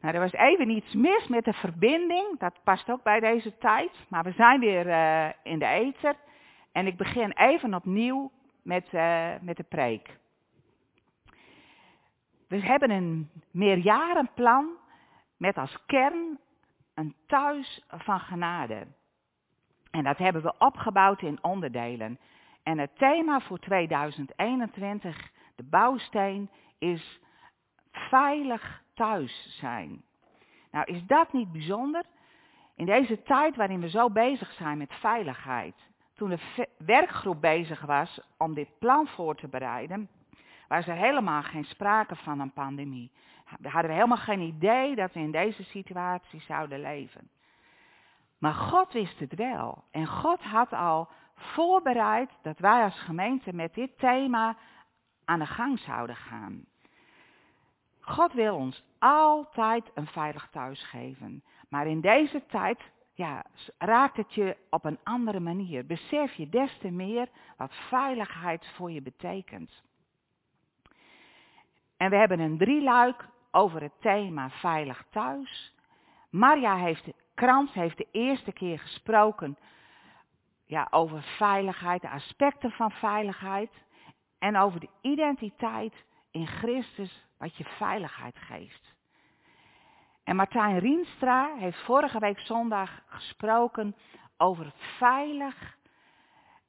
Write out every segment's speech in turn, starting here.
Nou, er was even iets mis met de verbinding. Dat past ook bij deze tijd. Maar we zijn weer uh, in de ether. En ik begin even opnieuw met, uh, met de preek. We hebben een meerjarenplan met als kern een thuis van genade. En dat hebben we opgebouwd in onderdelen. En het thema voor 2021, de bouwsteen, is veilig thuis zijn. Nou, is dat niet bijzonder? In deze tijd waarin we zo bezig zijn met veiligheid, toen de werkgroep bezig was om dit plan voor te bereiden, was er helemaal geen sprake van een pandemie. We hadden helemaal geen idee dat we in deze situatie zouden leven. Maar God wist het wel. En God had al voorbereid dat wij als gemeente met dit thema aan de gang zouden gaan. God wil ons altijd een veilig thuis geven. Maar in deze tijd ja, raakt het je op een andere manier. Besef je des te meer wat veiligheid voor je betekent. En we hebben een drieluik over het thema veilig thuis. Maria heeft, Krans heeft de eerste keer gesproken ja, over veiligheid, de aspecten van veiligheid. En over de identiteit in Christus wat je veiligheid geeft. En Martijn Rienstra heeft vorige week zondag gesproken over veilig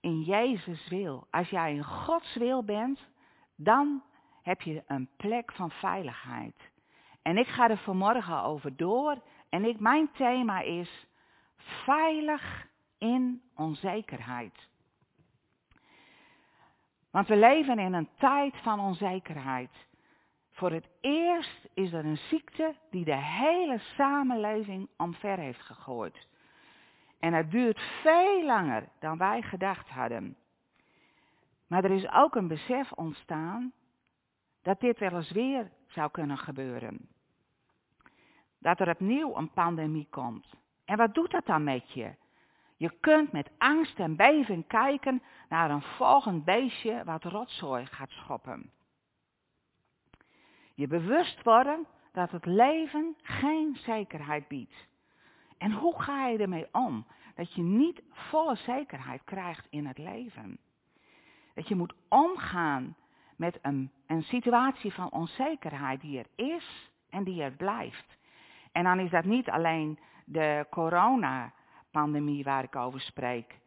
in Jezus wil. Als jij in Gods wil bent, dan heb je een plek van veiligheid. En ik ga er vanmorgen over door. En ik, mijn thema is veilig in onzekerheid. Want we leven in een tijd van onzekerheid. Voor het eerst is er een ziekte die de hele samenleving omver heeft gegooid. En het duurt veel langer dan wij gedacht hadden. Maar er is ook een besef ontstaan dat dit wel eens weer zou kunnen gebeuren. Dat er opnieuw een pandemie komt. En wat doet dat dan met je? Je kunt met angst en beving kijken naar een volgend beestje wat rotzooi gaat schoppen. Je bewust worden dat het leven geen zekerheid biedt. En hoe ga je ermee om? Dat je niet volle zekerheid krijgt in het leven. Dat je moet omgaan met een, een situatie van onzekerheid die er is en die er blijft. En dan is dat niet alleen de coronapandemie waar ik over spreek.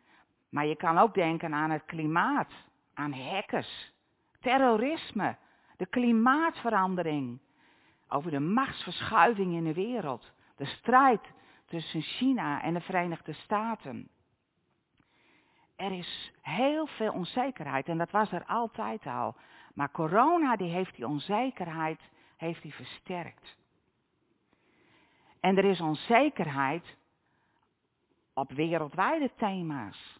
Maar je kan ook denken aan het klimaat, aan hackers, terrorisme, de klimaatverandering, over de machtsverschuiving in de wereld, de strijd tussen China en de Verenigde Staten. Er is heel veel onzekerheid en dat was er altijd al. Maar corona die heeft die onzekerheid heeft die versterkt. En er is onzekerheid op wereldwijde thema's.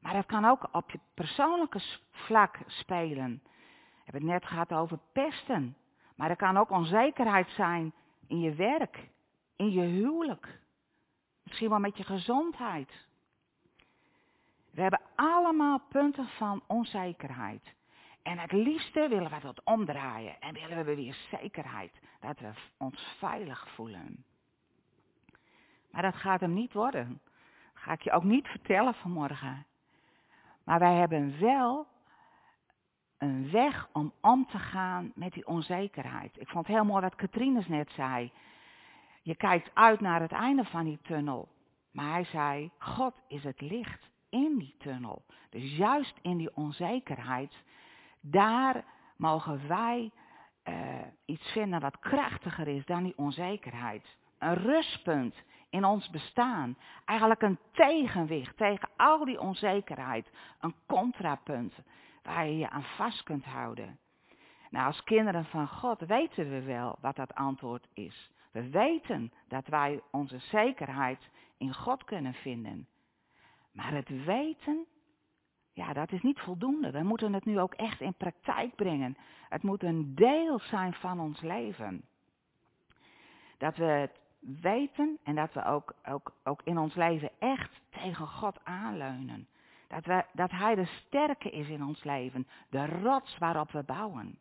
Maar het kan ook op je persoonlijke vlak spelen. We hebben het net gehad over pesten. Maar er kan ook onzekerheid zijn in je werk, in je huwelijk. Misschien wel met je gezondheid. We hebben allemaal punten van onzekerheid. En het liefste willen we dat omdraaien en willen we weer zekerheid, dat we ons veilig voelen. Maar dat gaat hem niet worden. Dat ga ik je ook niet vertellen vanmorgen. Maar wij hebben wel een weg om om te gaan met die onzekerheid. Ik vond het heel mooi wat Katrines net zei. Je kijkt uit naar het einde van die tunnel. Maar hij zei, God is het licht in die tunnel. Dus juist in die onzekerheid, daar mogen wij uh, iets vinden wat krachtiger is dan die onzekerheid. Een rustpunt in ons bestaan. Eigenlijk een tegenwicht tegen al die onzekerheid. Een contrapunt waar je je aan vast kunt houden. Nou, als kinderen van God weten we wel wat dat antwoord is. We weten dat wij onze zekerheid in God kunnen vinden. Maar het weten, ja, dat is niet voldoende. We moeten het nu ook echt in praktijk brengen. Het moet een deel zijn van ons leven. Dat we weten en dat we ook, ook, ook in ons leven echt tegen God aanleunen. Dat, we, dat Hij de sterke is in ons leven, de rots waarop we bouwen.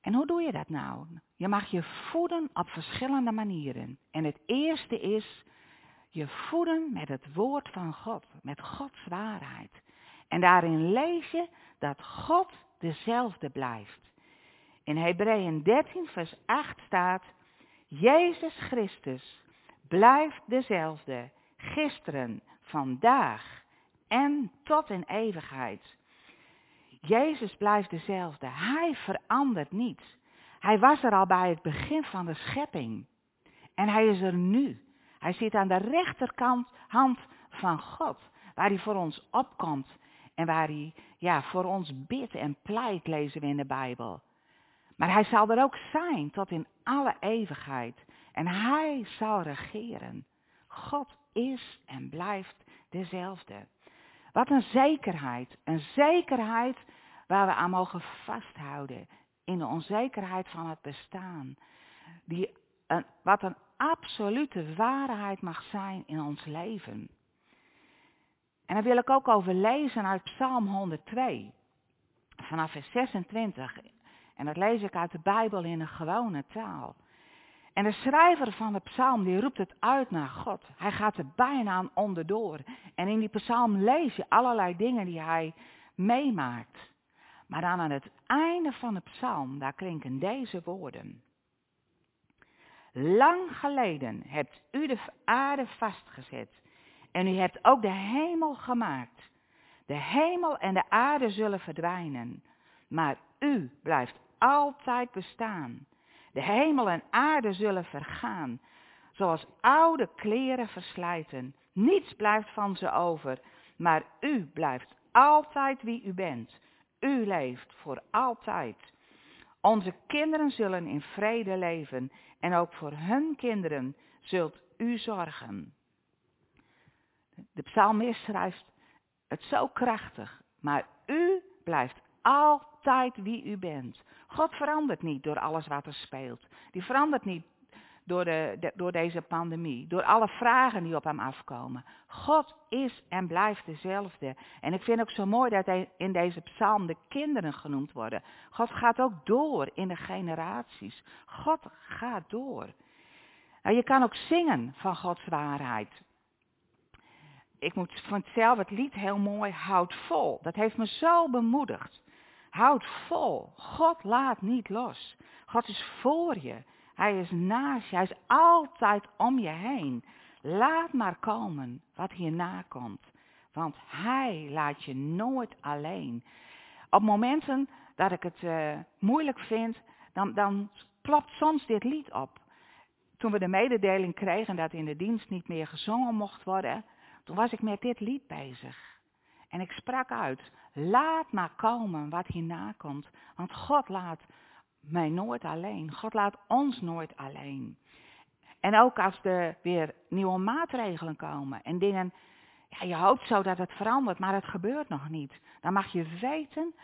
En hoe doe je dat nou? Je mag je voeden op verschillende manieren. En het eerste is je voeden met het woord van God, met Gods waarheid. En daarin lees je dat God dezelfde blijft. In Hebreeën 13, vers 8 staat, Jezus Christus blijft dezelfde, gisteren, vandaag en tot in eeuwigheid. Jezus blijft dezelfde. Hij verandert niet. Hij was er al bij het begin van de schepping. En hij is er nu. Hij zit aan de rechterkant hand van God, waar hij voor ons opkomt en waar hij ja, voor ons bidt en pleit, lezen we in de Bijbel. Maar hij zal er ook zijn tot in alle eeuwigheid. En hij zal regeren. God is en blijft dezelfde. Wat een zekerheid. Een zekerheid waar we aan mogen vasthouden. In de onzekerheid van het bestaan. Die, een, wat een absolute waarheid mag zijn in ons leven. En daar wil ik ook over lezen uit Psalm 102. Vanaf vers 26. En dat lees ik uit de Bijbel in een gewone taal. En de schrijver van de psalm die roept het uit naar God. Hij gaat er bijna aan onderdoor. En in die psalm lees je allerlei dingen die hij meemaakt. Maar dan aan het einde van de psalm, daar klinken deze woorden. Lang geleden hebt u de aarde vastgezet en u hebt ook de hemel gemaakt. De hemel en de aarde zullen verdwijnen, maar u blijft altijd bestaan. De hemel en aarde zullen vergaan, zoals oude kleren verslijten. Niets blijft van ze over, maar u blijft altijd wie u bent. U leeft voor altijd. Onze kinderen zullen in vrede leven en ook voor hun kinderen zult u zorgen. De psalmist schrijft het zo krachtig, maar u blijft altijd wie u bent. God verandert niet door alles wat er speelt. Die verandert niet door, de, door deze pandemie, door alle vragen die op hem afkomen. God is en blijft dezelfde. En ik vind ook zo mooi dat hij in deze psalm de kinderen genoemd worden. God gaat ook door in de generaties. God gaat door. Nou, je kan ook zingen van Gods waarheid. Ik moet van zelf het lied heel mooi Houd vol. Dat heeft me zo bemoedigd. Houd vol. God laat niet los. God is voor je. Hij is naast je. Hij is altijd om je heen. Laat maar komen wat hierna komt. Want hij laat je nooit alleen. Op momenten dat ik het uh, moeilijk vind, dan, dan soms dit lied op. Toen we de mededeling kregen dat in de dienst niet meer gezongen mocht worden, toen was ik met dit lied bezig. En ik sprak uit, laat maar komen wat hierna komt. Want God laat mij nooit alleen. God laat ons nooit alleen. En ook als er weer nieuwe maatregelen komen en dingen, ja, je hoopt zo dat het verandert, maar het gebeurt nog niet. Dan mag je weten,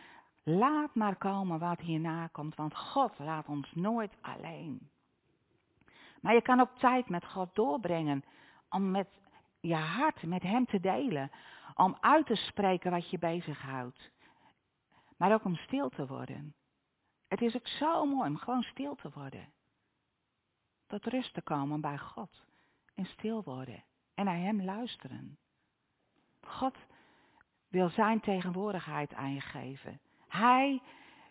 laat maar komen wat hierna komt, want God laat ons nooit alleen. Maar je kan ook tijd met God doorbrengen om met je hart met Hem te delen, om uit te spreken wat je bezighoudt, maar ook om stil te worden. Het is ook zo mooi om gewoon stil te worden. Tot rust te komen bij God. En stil worden. En naar Hem luisteren. God wil zijn tegenwoordigheid aan je geven. Hij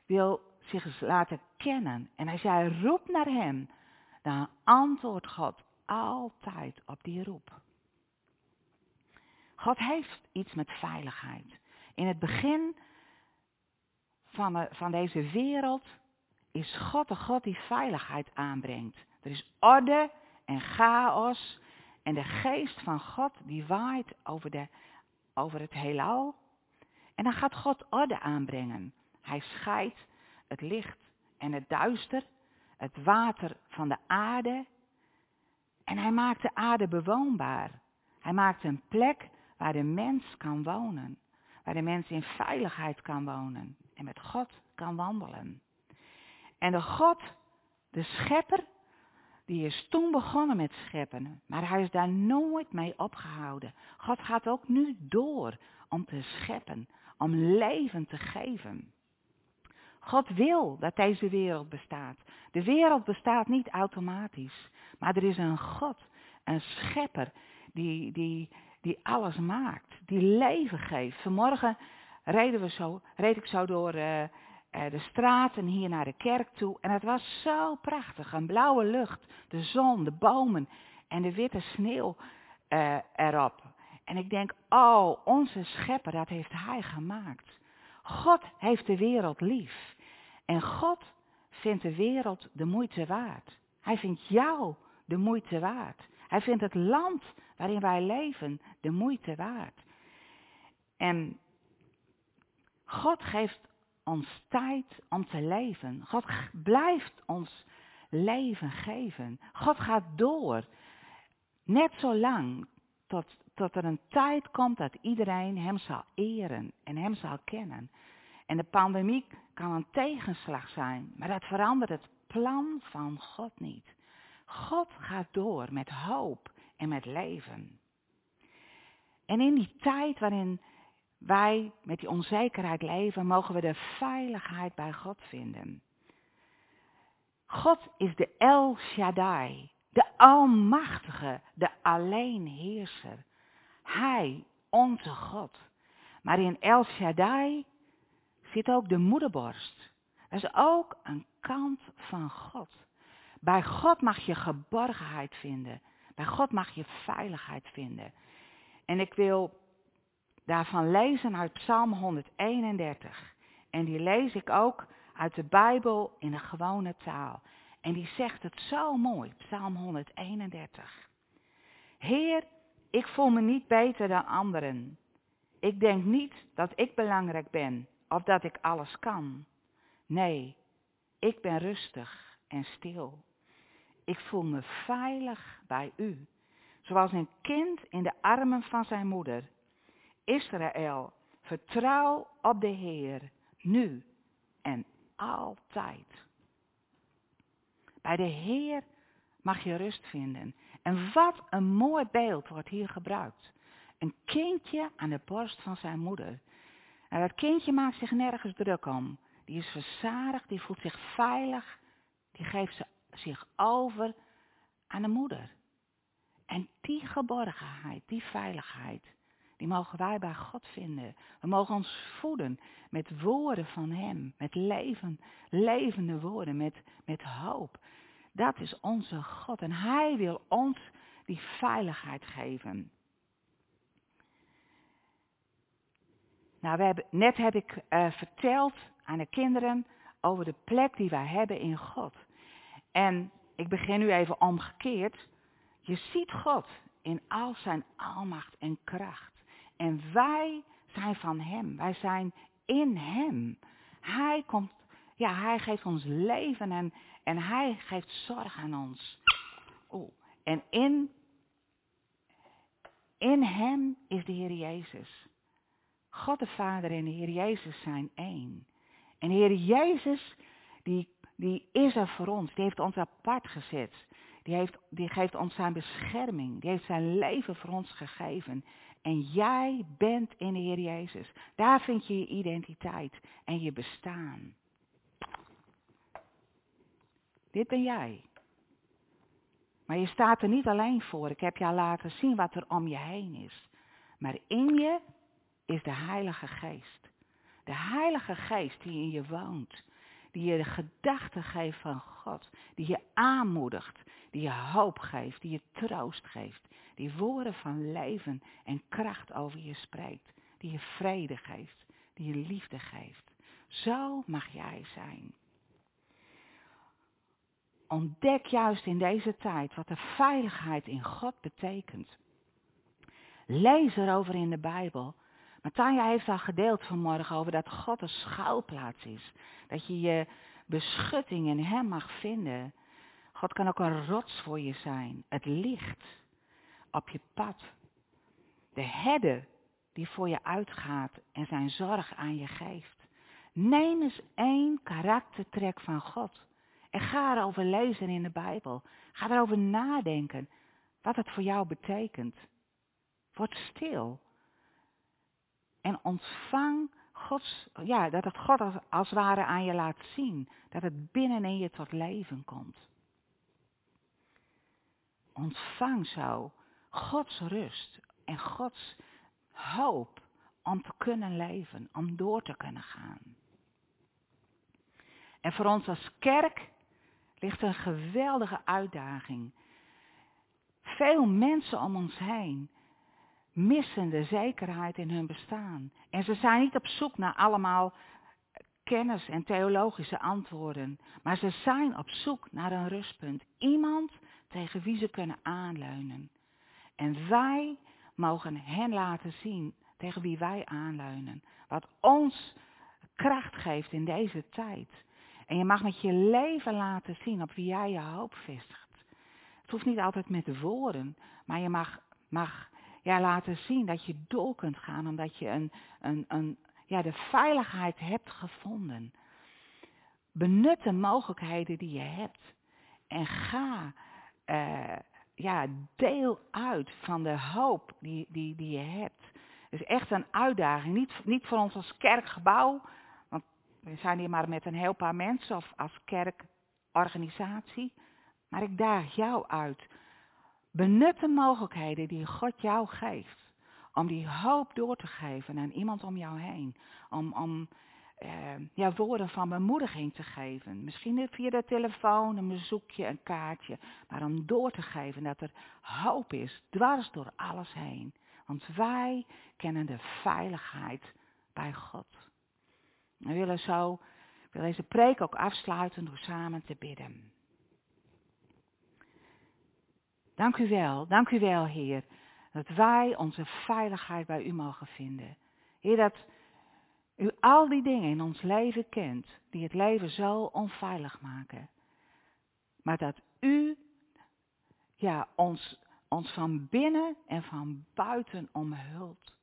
wil zich laten kennen. En als jij roept naar Hem, dan antwoordt God altijd op die roep. God heeft iets met veiligheid. In het begin van, van deze wereld is God de God die veiligheid aanbrengt. Er is orde en chaos en de geest van God die waait over, de, over het heelal. En dan gaat God orde aanbrengen. Hij scheidt het licht en het duister, het water van de aarde. En hij maakt de aarde bewoonbaar. Hij maakt een plek waar de mens kan wonen. Waar de mens in veiligheid kan wonen en met God kan wandelen. En de God, de schepper, die is toen begonnen met scheppen, maar hij is daar nooit mee opgehouden. God gaat ook nu door om te scheppen, om leven te geven. God wil dat deze wereld bestaat. De wereld bestaat niet automatisch. Maar er is een God, een schepper, die, die, die alles maakt. Die leven geeft. Vanmorgen reden we zo, reed ik zo door uh, de straten hier naar de kerk toe. En het was zo prachtig. Een blauwe lucht, de zon, de bomen en de witte sneeuw uh, erop. En ik denk, oh, onze schepper, dat heeft hij gemaakt. God heeft de wereld lief. En God vindt de wereld de moeite waard. Hij vindt jou de moeite waard. Hij vindt het land waarin wij leven de moeite waard. En God geeft ons tijd om te leven. God blijft ons leven geven. God gaat door. Net zo lang tot, tot er een tijd komt dat iedereen hem zal eren en hem zal kennen. En de pandemie kan een tegenslag zijn, maar dat verandert het plan van God niet. God gaat door met hoop en met leven. En in die tijd waarin wij met die onzekerheid leven, mogen we de veiligheid bij God vinden. God is de El Shaddai, de Almachtige, de Alleenheerser. Hij, onze God. Maar in El Shaddai zit ook de moederborst. Dat is ook een kant van God. Bij God mag je geborgenheid vinden. Bij God mag je veiligheid vinden. En ik wil daarvan lezen uit Psalm 131. En die lees ik ook uit de Bijbel in een gewone taal. En die zegt het zo mooi, Psalm 131. Heer, ik voel me niet beter dan anderen. Ik denk niet dat ik belangrijk ben of dat ik alles kan. Nee, ik ben rustig en stil. Ik voel me veilig bij u, zoals een kind in de armen van zijn moeder. Israël, vertrouw op de Heer, nu en altijd. Bij de Heer mag je rust vinden. En wat een mooi beeld wordt hier gebruikt. Een kindje aan de borst van zijn moeder. En dat kindje maakt zich nergens druk om. Die is verzadigd, die voelt zich veilig. Die geeft zich over aan de moeder. En die geborgenheid, die veiligheid, die mogen wij bij God vinden. We mogen ons voeden met woorden van Hem, met leven, levende woorden, met, met hoop. Dat is onze God en Hij wil ons die veiligheid geven. Nou, we hebben, net heb ik uh, verteld aan de kinderen over de plek die wij hebben in God. En ik begin nu even omgekeerd. Je ziet God in al zijn almacht en kracht. En wij zijn van Hem. Wij zijn in Hem. Hij komt, ja, Hij geeft ons leven en, en Hij geeft zorg aan ons. En in, in Hem is de Heer Jezus. God de Vader en de Heer Jezus zijn één. En de Heer Jezus, die, die is er voor ons. Die heeft ons apart gezet. Die, heeft, die geeft ons zijn bescherming. Die heeft zijn leven voor ons gegeven. En jij bent in de Heer Jezus. Daar vind je je identiteit en je bestaan. Dit ben jij. Maar je staat er niet alleen voor. Ik heb al laten zien wat er om je heen is. Maar in je is de Heilige Geest. De Heilige Geest die in je woont. Die je de gedachten geeft van God. Die je aanmoedigt. Die je hoop geeft. Die je troost geeft. Die woorden van leven en kracht over je spreekt. Die je vrede geeft. Die je liefde geeft. Zo mag jij zijn. Ontdek juist in deze tijd wat de veiligheid in God betekent. Lees erover in de Bijbel maar Tanja heeft al gedeeld vanmorgen over dat God een schuilplaats is. Dat je je beschutting in Hem mag vinden. God kan ook een rots voor je zijn. Het licht op je pad. De herder die voor je uitgaat en zijn zorg aan je geeft. Neem eens één karaktertrek van God. En ga erover lezen in de Bijbel. Ga erover nadenken wat het voor jou betekent. Word stil en ontvang Gods, ja, dat het God als, als ware aan je laat zien. Dat het binnenin je tot leven komt. Ontvang zo Gods rust en Gods hoop om te kunnen leven, om door te kunnen gaan. En voor ons als kerk ligt een geweldige uitdaging. Veel mensen om ons heen missen de zekerheid in hun bestaan. En ze zijn niet op zoek naar allemaal kennis en theologische antwoorden, maar ze zijn op zoek naar een rustpunt. Iemand tegen wie ze kunnen aanleunen. En wij mogen hen laten zien tegen wie wij aanleunen. Wat ons kracht geeft in deze tijd. En je mag met je leven laten zien op wie jij je hoop vestigt. Het hoeft niet altijd met woorden, maar je mag, mag ja, laten zien dat je door kunt gaan omdat je een, een, een, ja, de veiligheid hebt gevonden. Benut de mogelijkheden die je hebt. En ga, uh, ja, deel uit van de hoop die, die, die je hebt. Het is echt een uitdaging. Niet, niet voor ons als kerkgebouw, want we zijn hier maar met een heel paar mensen of als kerkorganisatie. Maar ik daag jou uit. Benut de mogelijkheden die God jou geeft. Om die hoop door te geven aan iemand om jou heen. Om, om ja, woorden van bemoediging te geven. Misschien via de telefoon, een bezoekje, een kaartje. Maar om door te geven dat er hoop is, dwars door alles heen. Want wij kennen de veiligheid bij God. We willen zo, we willen deze preek ook afsluiten door samen te bidden. Dank u wel, dank u wel, Heer, dat wij onze veiligheid bij u mogen vinden. Heer, dat u al die dingen in ons leven kent die het leven zo onveilig maken. Maar dat u ja, ons, ons van binnen en van buiten omhult.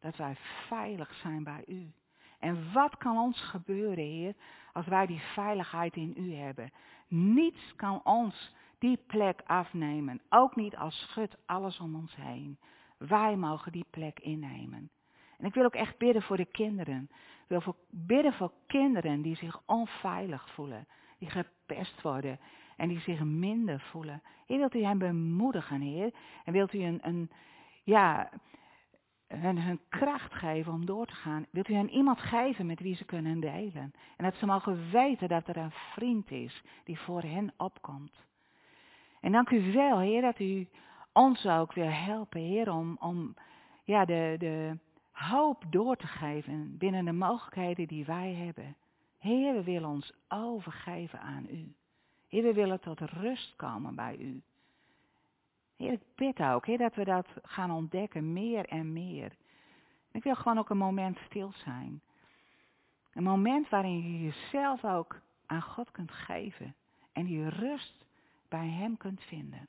Dat wij veilig zijn bij u. En wat kan ons gebeuren, Heer, als wij die veiligheid in u hebben? Niets kan ons die plek afnemen. Ook niet als schudt alles om ons heen. Wij mogen die plek innemen. En ik wil ook echt bidden voor de kinderen. Ik wil voor, bidden voor kinderen die zich onveilig voelen, die gepest worden en die zich minder voelen. Heer, wilt u hen bemoedigen, Heer? En wilt u een, een ja, hun, hun kracht geven om door te gaan? Wilt u hen iemand geven met wie ze kunnen delen? En dat ze mogen weten dat er een vriend is die voor hen opkomt. En dank u wel, Heer, dat u ons ook wil helpen, Heer, om, om ja, de, de, hoop door te geven binnen de mogelijkheden die wij hebben. Heer, we willen ons overgeven aan u. Heer, we willen tot rust komen bij u. Heer, ik bid ook, Heer, dat we dat gaan ontdekken meer en meer. Ik wil gewoon ook een moment stil zijn. Een moment waarin je jezelf ook aan God kunt geven. En die rust bij Hem kunt vinden.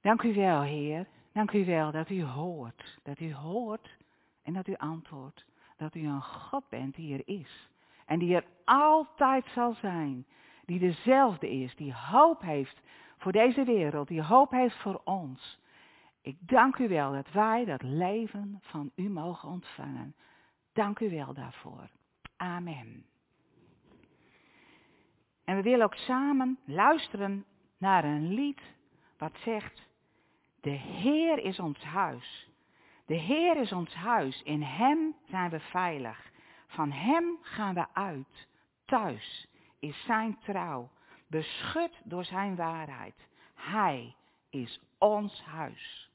Dank u wel, Heer. Dank u wel dat u hoort. Dat u hoort en dat u antwoordt. Dat u een God bent die er is. En die er altijd zal zijn. Die dezelfde is. Die hoop heeft voor deze wereld. Die hoop heeft voor ons. Ik dank u wel dat wij dat leven van u mogen ontvangen. Dank u wel daarvoor. Amen. En we willen ook samen luisteren naar een lied wat zegt, de Heer is ons huis. De Heer is ons huis. In Hem zijn we veilig. Van Hem gaan we uit. Thuis is Zijn trouw. Beschut door Zijn waarheid. Hij is ons huis.